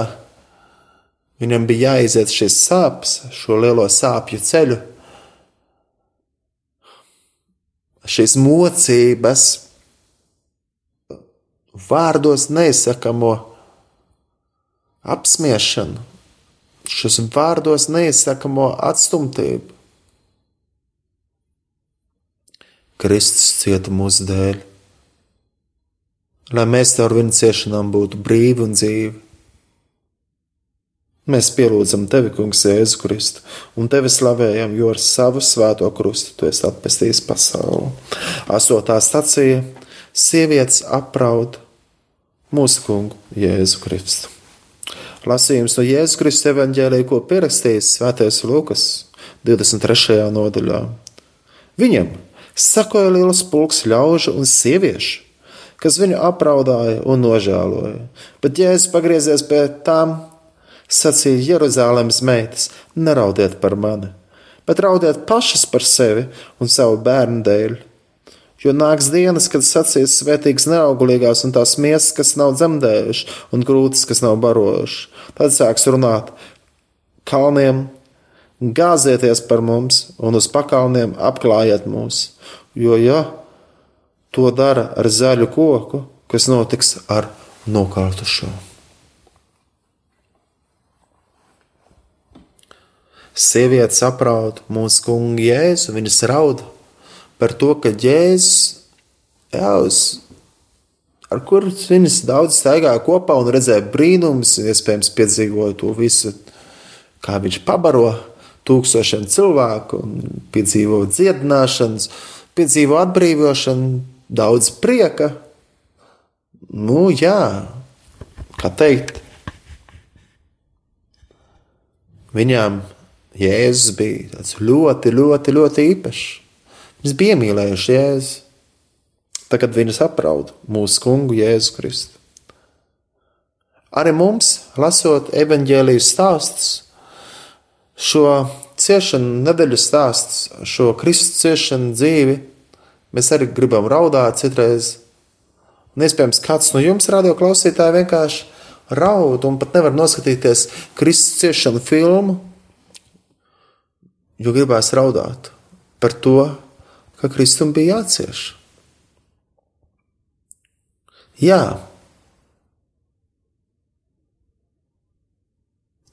viņam bija jāiziet šīs sāpes, šo lielo sāpju ceļu, šīs mocības, vārdos neizsakamo apspiešanu, šis vārdos neizsakamo atstumtību. Kristus cieta mūsu dēļ lai mēs caur viņa ciešanām būtu brīvi un dzīvi. Mēs pielūdzam tevi, Kungs, Jēzu Kristu, un tevi slavējam, jo ar savu svēto krustu tu esi atpestījis pasauli. Astotā stacija - sievietes apraud mūsu kungu Jēzu Kristu. Lasījums no Jēzus Kristus evanģēlīja, ko pierakstījis Svētais Lukas 23. nodaļā. Viņam sakoja liels pulks ļaužu un sieviešu kas viņu apraudāja un nožēloja. Bet Jēzus pagriezies pie tām, sacīja Jeruzalemes meitas: Neraudiet par mani, bet raudiet pašas par sevi un savu bērnu dēļ. Jo nāks dienas, kad sacīs svētīgas neaugulīgās un tās miesas, kas nav dzemdējušas, un grūtas, kas nav barojušas. Tad sāks runāt kalniem, gāzieties par mums, un uz pakalniem apklājiet mūs. Jo, ja to dara ar zaļu koku, kas notiks ar nokārtušo. Sieviete saprot mūsu kungu jēzu, viņas raud par to, ka jēzus, jāuz, ar kuru viņas daudz staigāja kopā un redzēja brīnumus, iespējams piedzīvoja to visu, kā viņš pabaro tūkstošiem cilvēku un piedzīvo dziedināšanas, piedzīvo atbrīvošanu, daudz prieka. Nu, jā, kā teikt, viņām Jēzus bija ļoti, ļoti, ļoti īpašs. Viņš bija iemīlējuši Jēzu. Tagad viņu saprauda mūsu kungu Jēzu Kristu. Arī mums, lasot evanģēliju stāstus, šo ciešanu nedēļu stāstus, šo Kristus ciešanu dzīvi, Mēs arī gribam raudāt citreiz. Un iespējams, kāds no jums, radio klausītāji, vienkārši raud un pat nevar noskatīties Kristus ciešanu filmu, jo gribēs raudāt par to, ka Kristum bija jācieš. Jā,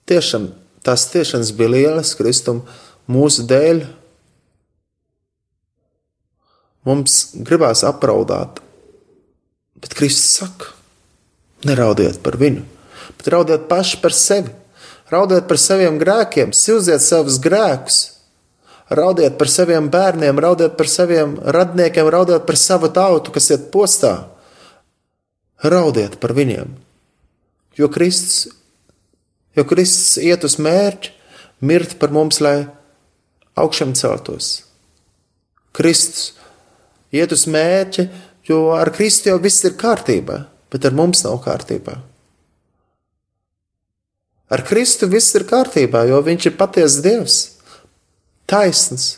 tiešām tās ciešanas bija lielas Kristum mūsu dēļ Mums gribās apraudāt, bet Kristus saka, neraudiet par viņu, bet raudiet paši par sevi. Raudiet par saviem grēkiem, silziet savus grēkus, raudiet par saviem bērniem, raudiet par saviem radniekiem, raudiet par savu tautu, kas iet postā. Raudiet par viņiem, jo Kristus, jo Kristus iet uz mērķi, mirt par mums, lai augšām celtos. Kristus iet uz mērķi, jo ar Kristu jau viss ir kārtībā, bet ar mums nav kārtībā. Ar Kristu viss ir kārtībā, jo Viņš ir patiesa Dievs, taisns,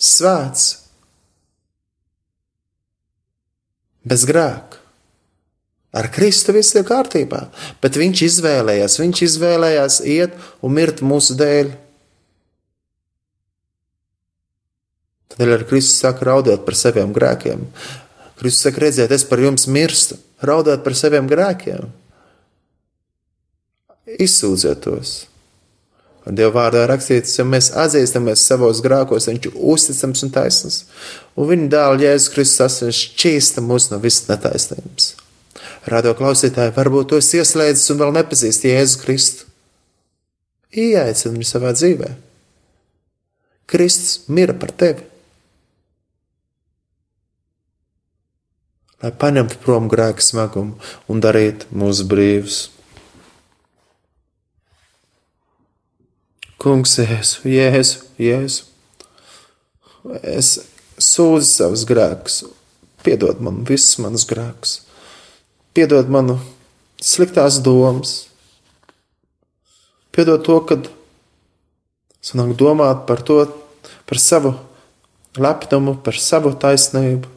svēts, bez grēka. Ar Kristu viss ir kārtībā, bet Viņš izvēlējās, Viņš izvēlējās iet un mirt mūsu dēļ. Tādēļ ar Kristu saka raudāt par saviem grēkiem. Kristus saka, redziet, es par jums mirstu, raudāt par saviem grēkiem. Izsūdziet tos. Dieva vārdā rakstīts, ja mēs atzīstamies savos grēkos, viņš ir uzticams un taisns. Un viņa dēls Jēzus Kristus asins šķīsta mūs no visas netaisnības. Radio klausītāji, varbūt to ieslēdzis un vēl nepazīst Jēzu Kristu. Ieaicini viņu savā dzīvē. Kristus mira par tevi. Lai paņemtu prom grēka smagumu un darītu mūs brīvus. Kungs, Jēzu, Jēzu, Jēzu. Es sūdzu savus grēkus, piedod man visus manus grēkus, piedod manu sliktās domas, piedod to, kad sanāk domāt par to, par savu lepnumu, par savu taisnību.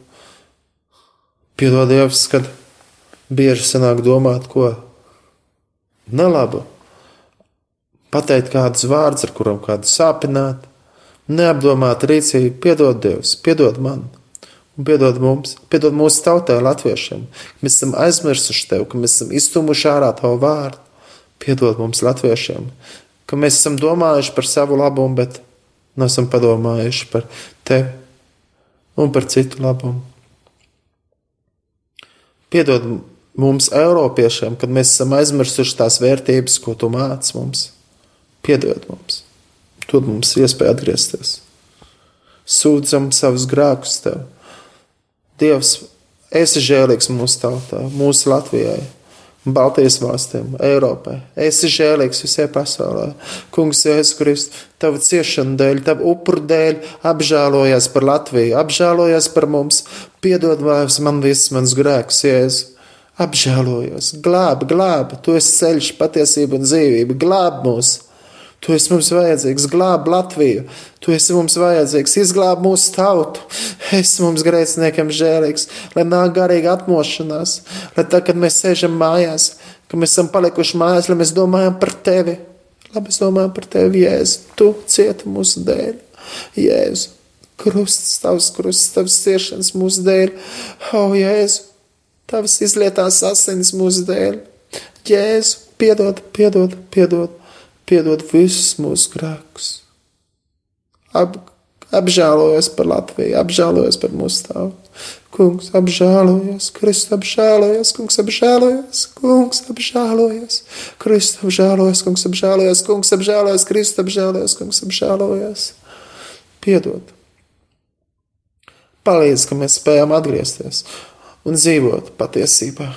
Piedod Dievs, kad bieži sanāk domāt ko nelabu pateikt kādus vārdus, ar kuriem kādu sāpināt, neapdomāt rīcību, piedod Dievs, piedod man. Piedod mums, piedod mūsu tautai, latviešiem, ka mēs esam aizmirsuši tevi, ka mēs esam iztumuši ārā tavu vārdu. Piedod mums, latviešiem, ka mēs esam domājuši par savu labumu, bet nesam padomājuši par tevi un par citu labumu. Piedod mums, Eiropiešiem, kad mēs esam aizmirsuši tās vērtības, ko tu māci mums. Piedod mums, dod mums iespēju atgriezties. Sūdzam savus grēkus tev. Dievs, esi žēlīgs mūsu tautā, mūsu Latvijai. Baltijas valstīm, Eiropai. Es esmu žēlīgs visai pasaulē. Kungs, Jēzus Kristus, Tava ciešana dēļ, Tava upuru dēļ, apžēlojies par Latviju, apžēlojies par mums, piedod man visus manus grēkus, Jēzus. Apžēlojos, glābi, glābi, Tu esi ceļš, patiesība un dzīvība, glābi mūsu! Tu esi mums vajadzīgs, glāb Latviju, tu esi mums vajadzīgs, izglāb mūsu tautu. Es mums grēciniekam žēlīgs, lai nāk garīga atmošanās, lai tad, kad mēs sēžam mājās, ka mēs esam palikuši mājās, lai mēs domājam par tevi. Lai mēs domājam par tevi, Jēzu, tu cieti mūsu dēļ. Jēzu, krusts, tavs krusts, tavs ciešanas mūsu dēļ. O, Jēzu, tavs izlietās asins mūsu dēļ. Jēzu, piedod, piedod, piedod piedod visus mūsu grēkus. Ap, apžēlojos par Latviju, apžēlojos par mūsu tautu. Kungs apžēlojas, Kristus apžēlojas, Kungs apžēlojas, Kungs apžēlojas, Kristus apžēlojas, Kungs apžēlojas, Kungs apžēlojas, Kristus apžēlojas, Kungs apžēlojas. Piedod. Palīdz, ka mēs spējam atgriezties un dzīvot patiesībā,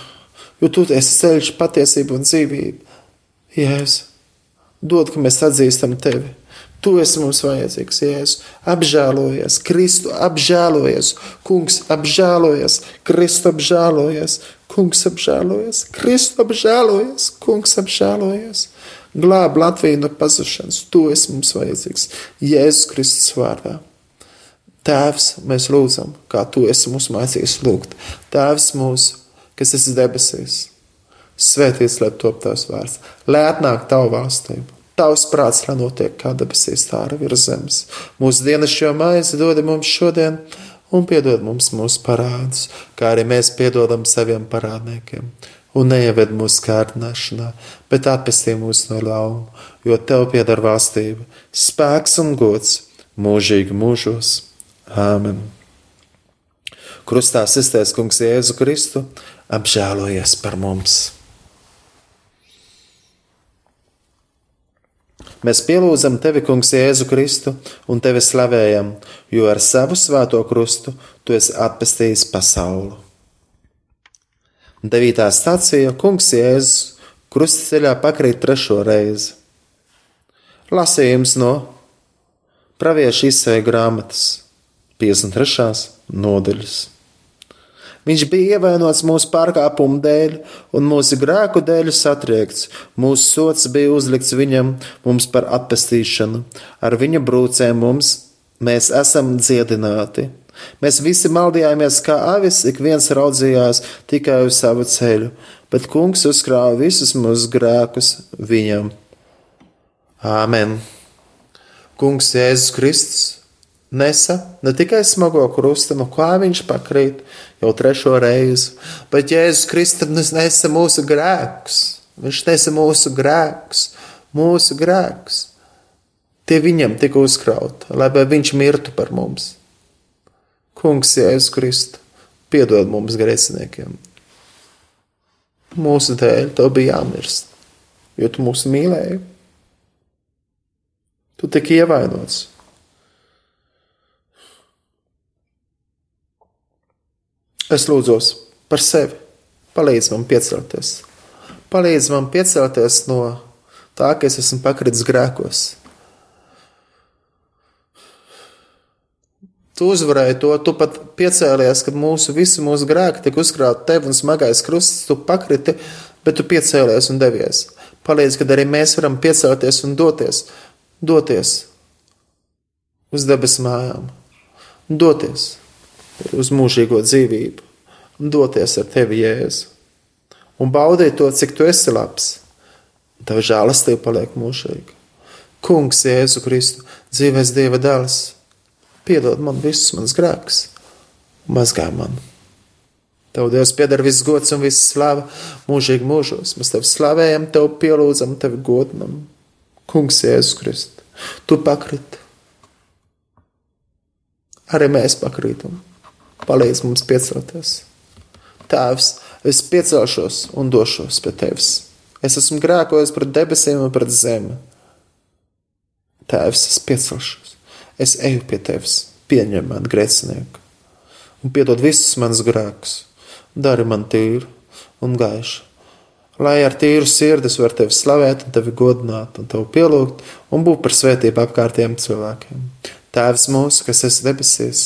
jo tu esi ceļš, patiesība un dzīvība. Jēzus dod, ka mēs atzīstam tevi. Tu esi mums vajadzīgs, Jēzus. Apžēlojies, Kristu apžēlojies, Kungs apžēlojies, Kristu apžēlojies, Kungs apžēlojies, Kristu apžēlojies, Kungs apžēlojies. Glāb Latviju no pazušanas, tu esi mums vajadzīgs, Jēzus Kristus vārdā. Tēvs, mēs lūdzam, kā tu esi mūsu mācījis lūgt. Tēvs mūsu, kas esi debesīs Svētīts, lai top tavs vārds, lai atnāk tavu valstību. Tavs prāts, lai notiek kā debesīs, tā arī virs zemes. Mūsu dienas šo maizi dod mums šodien, un piedod mums mūsu parādus, kā arī mēs piedodam saviem parādniekiem. Un neieved mūsu kārdināšanā, bet atpestī mūs no ļauna, jo tev pieder valstība, spēks un gods mūžīgi mūžos. Āmen! Krustā sistēs kungs Jēzu Kristu apžēlojies par mums! Mēs pielūdzam tevi, Kungs, Jēzu Kristu un tevi slavējam, jo ar savu svēto krustu tu esi atpestījis pasauli. Devītā stācija Kungs Jēzus krustaceļā pakrīt trešo reizi. Lasījums no Pravieša izsēja grāmatas 53. nodaļas. Viņš bija ievainots mūsu pārkāpumu dēļ, un mūsu grēku dēļ satriekts. Mūsu sots bija uzlikts viņam, mums par atpestīšanu. Ar viņa brūcēm mums mēs esam dziedināti. Mēs visi maldījāmies kā avis, ik viens raudzījās tikai uz savu ceļu, bet kungs uzkrāja visus mūsu grēkus viņam. Āmen! Kungs Jēzus Kristus nesa ne tikai smago krustu, no kā viņš pakrīt jau trešo reizi, bet Jēzus Kristus nesa mūsu grēkus. Viņš nesa mūsu grēkus, mūsu grēkus. Tie viņam tika uzkrauti, lai viņš mirtu par mums. Kungs, Jēzus Kristus, piedod mums grēciniekiem. Mūsu dēļ tev bija jāmirst, jo tu mūs mīlēji. Tu tiki ievainots. Es lūdzos par sevi. Palīdz man piecelties. Palīdz man piecelties no tā, ka es esmu pakritis grēkos Tu uzvarēji to, tu pat piecēlies, kad mūsu visi mūsu grēki tika uzkrāti tev un smagais krusts, tu pakriti, bet tu piecēlies un devies. Palīdz, kad arī mēs varam piecelties un doties, doties uz debesu mājām, doties uz mūžīgo dzīvību, un doties ar tevi, Jēzu, un baudīt to, cik tu esi labs. Tava žēlastība paliek mūžīga. Kungs, Jēzu Kristu, dzīves Dieva dēls! piedod man visus manus grēkus, mazgā man. Tev Dievs pieder viss gods un viss slava mūžīgi mūžos. Mēs tevi slavējam, tev pielūdzam, tevi godinam. Kungs, Jēzus Kristus, tu pakriti. Arī mēs pakrītam. Palīdz mums piecelties. Tēvs, es piecelšos un došos pie tevis. Es esmu grēkojis pret debesīm un pret zemi. Tēvs, es piecelšos es eju pie tevis, pieņem man grēcinieku un piedod visus manus grēkus, dari man tīru un gaišu. Lai ar tīru sirdis var tevi slavēt, un tevi godināt, un tevi pielūgt, un būt par svētību apkārtiem cilvēkiem. Tēvs mūsu, kas esi debesīs,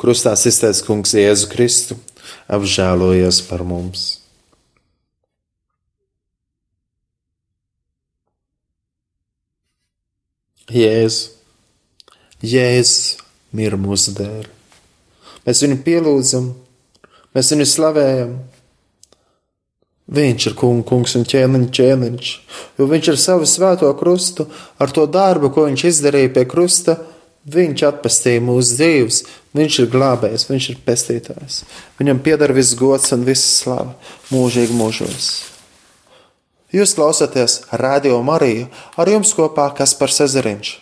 Krustā izteicis kungs Jēzu Kristu, apžēlojies par mums! Jēzu. Jēzus mīra mūsu dēļ. Mēs viņu pielūdzam, mēs viņu slavējam. Viņš ir kungs, kungs un ķēniņš, ķēniņš, jo viņš ar savu svēto krustu, ar to darbu, ko viņš izdarīja pie krusta, viņš atpestīja mūsu dzīves, viņš ir glābējs, viņš ir pestītājs. Viņam pieder viss gods un viss slava mūžīgi mūžos. Jūs klausāties Radio Mariju, ar jums kopā Kaspars Ezeriņš.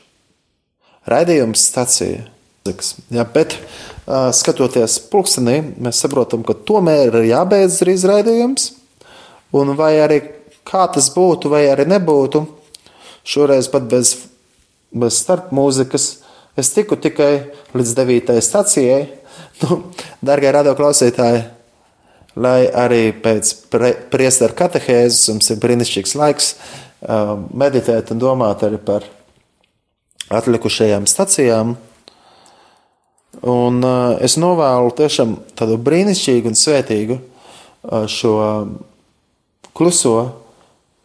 Raidījums stacija. Jā, bet skatoties pulkstenī, mēs saprotam, ka tomēr ir jābeidz drīz raidījums. Un vai arī kā tas būtu, vai arī nebūtu, šoreiz pat bez, bez starp mūzikas, es tiku tikai līdz 9. stacijai. Nu, Darbie radioklausītāji, lai arī pēc priesteru katehēzes mums ir brīnišķīgs laiks uh, meditēt un domāt arī par atlikušajām stacijām. Un uh, es novēlu tiešām tādu brīnišķīgu un svētīgu uh, šo kluso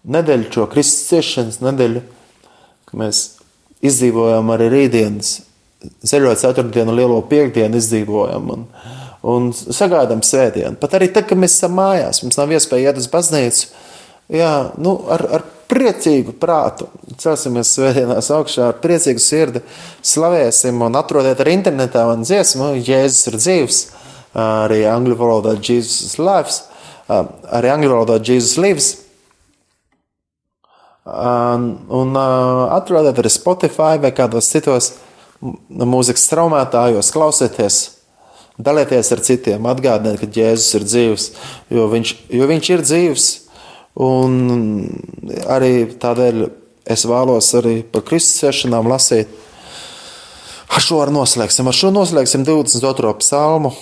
nedēļu, šo Kristus ciešanas nedēļu, ka mēs izdzīvojam arī rītdienas, ceļot ceturtdienu, lielo piekdienu izdzīvojam. Un, un sagaidām svētdienu. Pat arī tad, kad mēs esam mājās, mums nav iespēja iet uz baznīcu, jā, nu, ar, ar priecīgu prātu celsimies svētdienās augšā, ar priecīgu sirdi slavēsim un atrodiet arī internetā man dziesmu, Jēzus ir dzīvs, arī angļu valodā Jesus lives, arī angļu valodā Jesus lives. Un, atrodiet arī Spotify vai kādos citos mūzikas straumētājos, klausieties dalieties ar citiem, atgādiniet, ka Jēzus ir dzīvs, jo viņš, jo viņš ir dzīvs. Un arī tādēļ es vēlos arī par Kristus ciešanām lasīt. Ar šo arī noslēgsim. Ar šo noslēgsim 22. psalmu.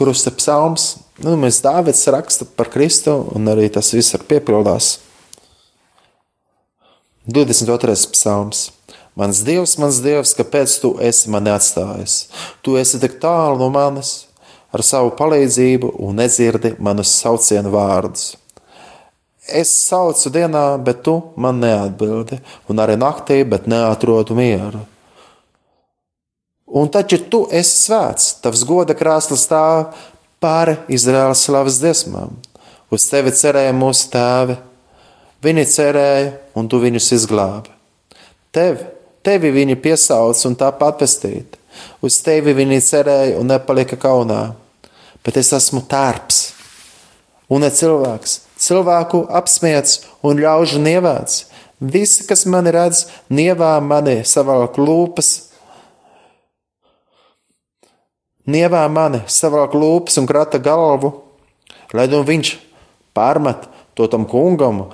Kurus te psalms? Nu, mēs Dāvids raksta par Kristu, un arī tas viss ir piepildās. 22. psalms. Mans Dievs, mans Dievs, kāpēc tu esi mani atstājis? Tu esi tik tālu no manis ar savu palīdzību un nedzirdi manus saucienu vārdus. Es saucu dienā, bet tu man neatbildi, un arī naktī, bet neatrodu mieru. Un taču tu esi svēts, tavs goda krāslis stāv pāri Izraēlas slavas dziesmām. Uz tevi cerēja mūsu tēvi, viņi cerēja, un tu viņus izglābi. Tevi Tevi viņi piesauc un tāpat pestīti. Uz tevi viņi cerēja un nepalika kaunā. Bet es esmu tērps un ne cilvēks. Cilvēku apspiesti un ļaužu nievēts. Visi, kas mani redz, nievā mani savā lūpas, nievā mani savā lūpas un krata galvu, lai nu viņš pārmet to tam kungam,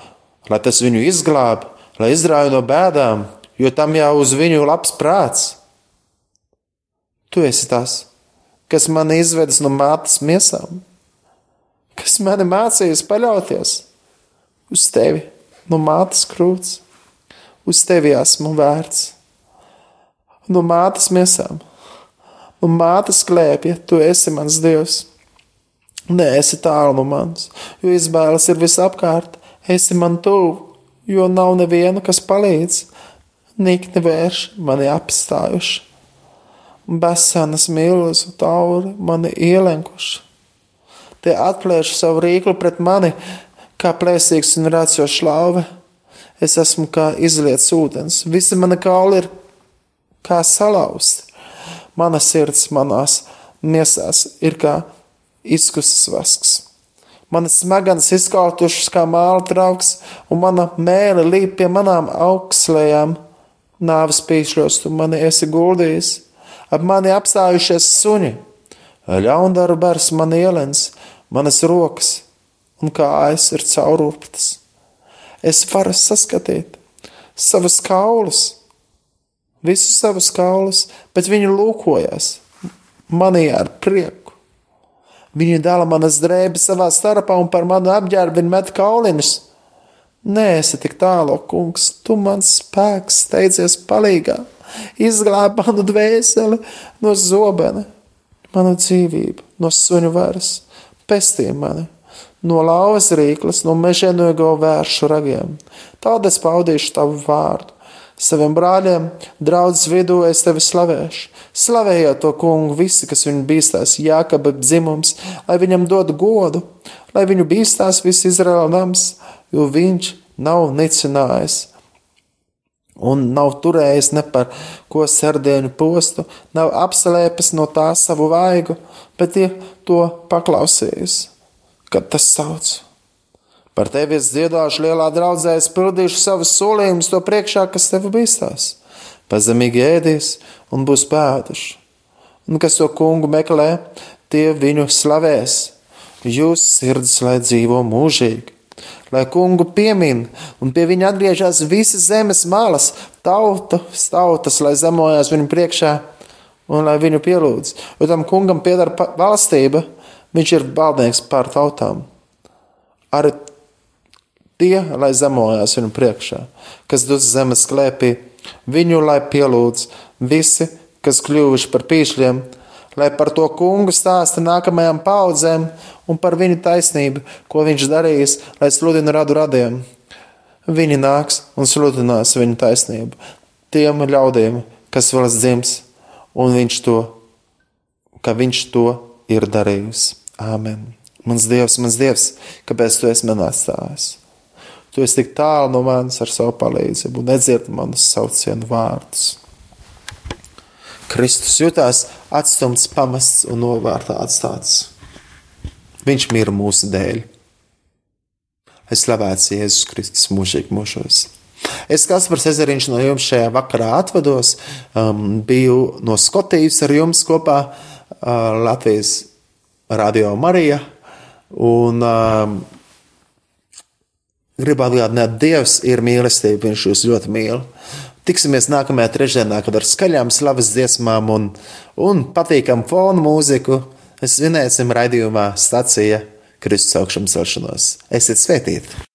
lai tas viņu izglāb, lai izrāja no bēdām, jo tam jau uz viņu labs prāts. Tu esi tas, kas man izvedis no mātes miesām, kas man mācījis paļauties uz tevi no mātes krūts. Uz tevi esmu vērts. No mātes miesām, no mātes klēpja, tu esi mans dievs. Nē, esi tālu no manis, jo izbēles ir visapkārt. Esi man tuvu, jo nav neviena, kas palīdz nikni vērš mani apstājuši, besanas milzu tauri mani ielenkuši. Tie atplēš savu rīklu pret mani, kā plēsīgs un rācio šlauve. Es esmu kā izlietas ūdens, visi mani kauli ir kā salauzti. Mana sirds manās miesās ir kā izkustas vasks. Manas smegenes izkautušas kā māla trauks, un mana mēle līp pie manām augslējām nāves pīšļos tu mani esi guldījis, ap mani apstājušies suņi, ļaundaru bars man ielens, manas rokas un kājas ir caururptas. Es varu saskatīt savas kaulus, visus savus kaulus, bet viņi lūkojas manī ar prieku. Viņi dala manas drēbes savā starpā un par manu apģērbu met kaulinus. Nē, esi tik tālu, kungs, tu mans spēks, steidzies palīgā, izglāb manu dvēseli no zobena, manu dzīvību, no suņu varas, pestī mani, no lauvas rīklas, no mežēnogo vēršu ragiem. Tad es paudīšu tavu vārdu. Saviem brāļiem, draudzes vidū es tevi slavēšu. Slavējiet to kungu visi, kas viņu bīstās, Jākaba dzimums, lai viņam dod godu, lai viņu bīstās visi Izraēla nams jo viņš nav nicinājis un nav turējis ne par ko sardienu postu, nav apslēpis no tā savu vaigu, bet ir to paklausījis, kad tas sauc. Par tevi es dziedāšu lielā draudzē, es pildīšu savus solījumus to priekšā, kas tev bīstās. Pazemīgi ēdīs un būs pēduši. Un kas to kungu meklē, tie viņu slavēs. Jūs sirds, lai dzīvo mūžīgi lai kungu piemin, un pie viņa atgriežas visas zemes malas, tautas, tautas, lai zemojās viņu priekšā un lai viņu pielūdz. Jo tam kungam pieder valstība, viņš ir valdnieks pār tautām. Arī tie, lai zemojās viņu priekšā, kas dus zemes klēpī, viņu lai pielūdz visi, kas kļuvuši par pīšļiem, lai par to kungu stāsta nākamajām paudzēm un par viņu taisnību, ko viņš darījis, lai sludina radu radiem. Viņi nāks un sludinās viņu taisnību tiem ļaudīm, kas vēl dzims, un viņš to, ka viņš to ir darījis. Āmen. Mans Dievs, mans Dievs, kāpēc tu esi man atstājis? Tu esi tik tālu no manis ar savu palīdzību un nedzirdi manus saucienu vārdus. Kristus jutās atstumts, pamests un novārtā atstāts. Viņš mira mūsu dēļ. Es slavēts Jēzus Kristus mūžīgi mūžos. Es, Kaspars Ezeriņš, no jums šajā vakarā atvados. Um, biju no Skotijas ar jums kopā uh, Latvijas Radio Marija. Un um, gribu atgādināt, Dievs ir mīlestība, Viņš jūs ļoti mīl. Tiksimies nākamajā trešdienā, kad ar skaļām slavas dziesmām un, un patīkamu fonu mūziku svinēsim raidījumā stacija Kristus augšām celšanos. Esiet svētīti!